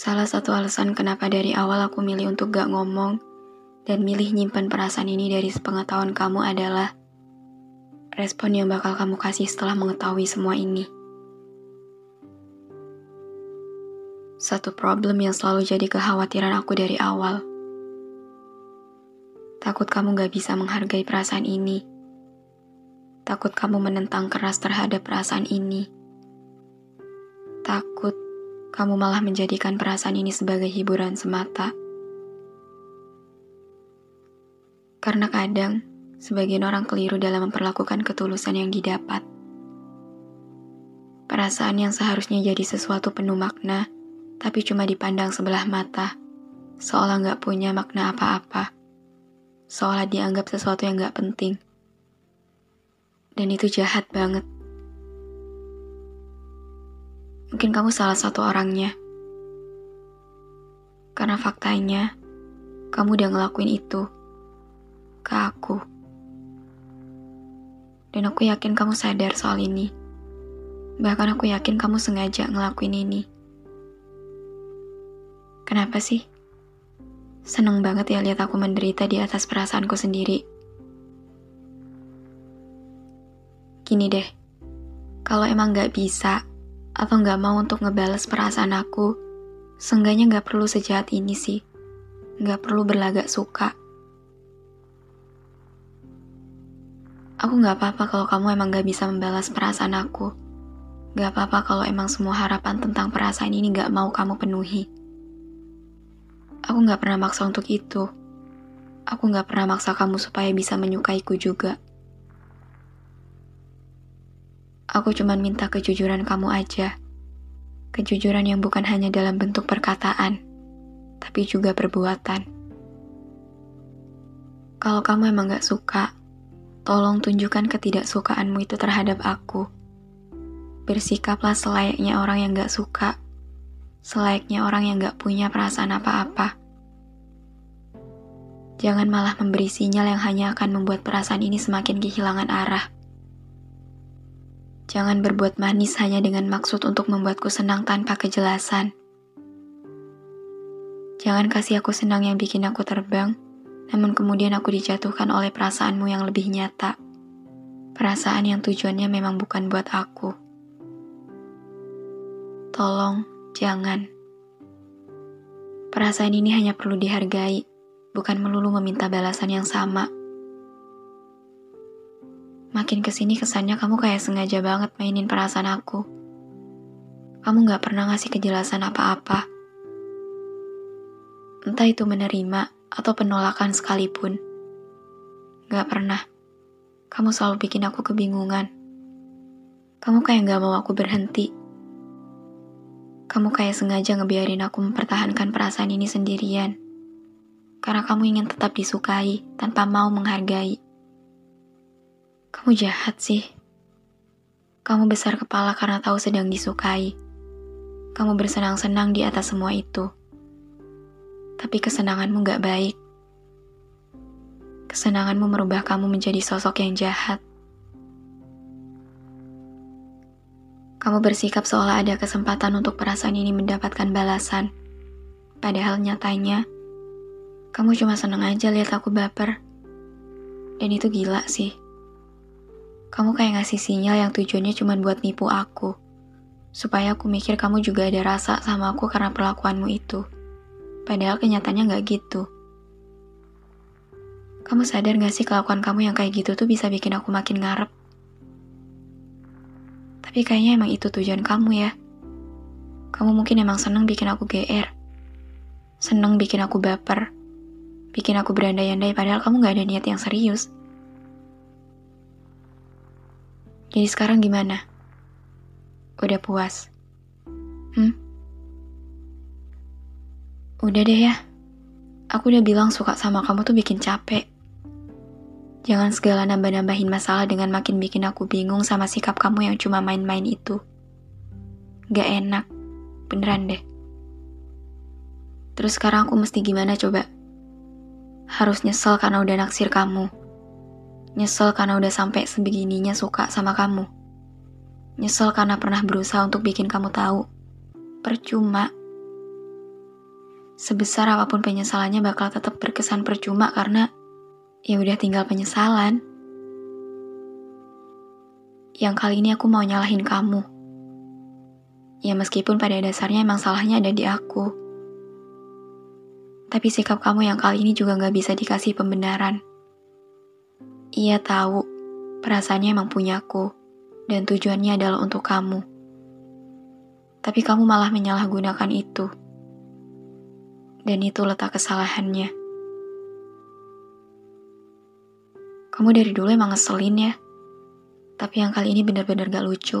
Salah satu alasan kenapa dari awal aku milih untuk gak ngomong dan milih nyimpan perasaan ini dari sepengetahuan kamu adalah respon yang bakal kamu kasih setelah mengetahui semua ini. Satu problem yang selalu jadi kekhawatiran aku dari awal. Takut kamu gak bisa menghargai perasaan ini. Takut kamu menentang keras terhadap perasaan ini. Takut kamu malah menjadikan perasaan ini sebagai hiburan semata. Karena kadang, sebagian orang keliru dalam memperlakukan ketulusan yang didapat. Perasaan yang seharusnya jadi sesuatu penuh makna, tapi cuma dipandang sebelah mata, seolah nggak punya makna apa-apa, seolah dianggap sesuatu yang nggak penting. Dan itu jahat banget. Mungkin kamu salah satu orangnya. Karena faktanya, kamu udah ngelakuin itu ke aku. Dan aku yakin kamu sadar soal ini. Bahkan aku yakin kamu sengaja ngelakuin ini. Kenapa sih? Seneng banget ya lihat aku menderita di atas perasaanku sendiri. Gini deh, kalau emang gak bisa, atau nggak mau untuk ngebales perasaan aku, seenggaknya nggak perlu sejahat ini sih. Nggak perlu berlagak suka. Aku nggak apa-apa kalau kamu emang nggak bisa membalas perasaan aku. Nggak apa-apa kalau emang semua harapan tentang perasaan ini nggak mau kamu penuhi. Aku nggak pernah maksa untuk itu. Aku nggak pernah maksa kamu supaya bisa menyukaiku juga. Aku cuma minta kejujuran kamu aja. Kejujuran yang bukan hanya dalam bentuk perkataan, tapi juga perbuatan. Kalau kamu emang gak suka, tolong tunjukkan ketidaksukaanmu itu terhadap aku. Bersikaplah selayaknya orang yang gak suka, selayaknya orang yang gak punya perasaan apa-apa. Jangan malah memberi sinyal yang hanya akan membuat perasaan ini semakin kehilangan arah. Jangan berbuat manis hanya dengan maksud untuk membuatku senang tanpa kejelasan. Jangan kasih aku senang yang bikin aku terbang, namun kemudian aku dijatuhkan oleh perasaanmu yang lebih nyata. Perasaan yang tujuannya memang bukan buat aku. Tolong, jangan. Perasaan ini hanya perlu dihargai, bukan melulu meminta balasan yang sama. Makin ke sini kesannya kamu kayak sengaja banget mainin perasaan aku. Kamu gak pernah ngasih kejelasan apa-apa. Entah itu menerima atau penolakan sekalipun. Gak pernah. Kamu selalu bikin aku kebingungan. Kamu kayak gak mau aku berhenti. Kamu kayak sengaja ngebiarin aku mempertahankan perasaan ini sendirian. Karena kamu ingin tetap disukai tanpa mau menghargai. Kamu jahat sih. Kamu besar kepala karena tahu sedang disukai. Kamu bersenang-senang di atas semua itu. Tapi kesenanganmu gak baik. Kesenanganmu merubah kamu menjadi sosok yang jahat. Kamu bersikap seolah ada kesempatan untuk perasaan ini mendapatkan balasan. Padahal nyatanya, kamu cuma seneng aja lihat aku baper. Dan itu gila sih. Kamu kayak ngasih sinyal yang tujuannya cuma buat nipu aku. Supaya aku mikir kamu juga ada rasa sama aku karena perlakuanmu itu. Padahal kenyataannya nggak gitu. Kamu sadar gak sih kelakuan kamu yang kayak gitu tuh bisa bikin aku makin ngarep? Tapi kayaknya emang itu tujuan kamu ya. Kamu mungkin emang seneng bikin aku GR. Seneng bikin aku baper. Bikin aku berandai-andai padahal kamu gak ada niat yang serius. Jadi sekarang gimana? Udah puas? Hmm? Udah deh ya. Aku udah bilang suka sama kamu tuh bikin capek. Jangan segala nambah-nambahin masalah dengan makin bikin aku bingung sama sikap kamu yang cuma main-main itu. Gak enak, beneran deh. Terus sekarang aku mesti gimana coba? Harus nyesel karena udah naksir kamu. Nyesel karena udah sampai sebegininya suka sama kamu. Nyesel karena pernah berusaha untuk bikin kamu tahu. Percuma. Sebesar apa pun penyesalannya bakal tetap berkesan percuma karena ya udah tinggal penyesalan. Yang kali ini aku mau nyalahin kamu. Ya meskipun pada dasarnya emang salahnya ada di aku. Tapi sikap kamu yang kali ini juga gak bisa dikasih pembenaran. Ia tahu perasaannya emang punyaku dan tujuannya adalah untuk kamu. Tapi kamu malah menyalahgunakan itu. Dan itu letak kesalahannya. Kamu dari dulu emang ngeselin ya. Tapi yang kali ini benar-benar gak lucu.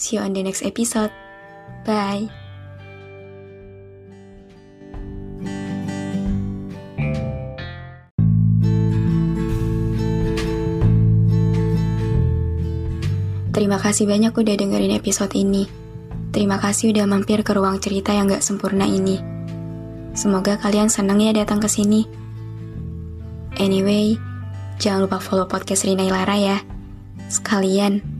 See you on the next episode. Bye. Terima kasih banyak udah dengerin episode ini. Terima kasih udah mampir ke ruang cerita yang gak sempurna ini. Semoga kalian seneng ya datang ke sini. Anyway, jangan lupa follow podcast Rina Ilara ya. Sekalian,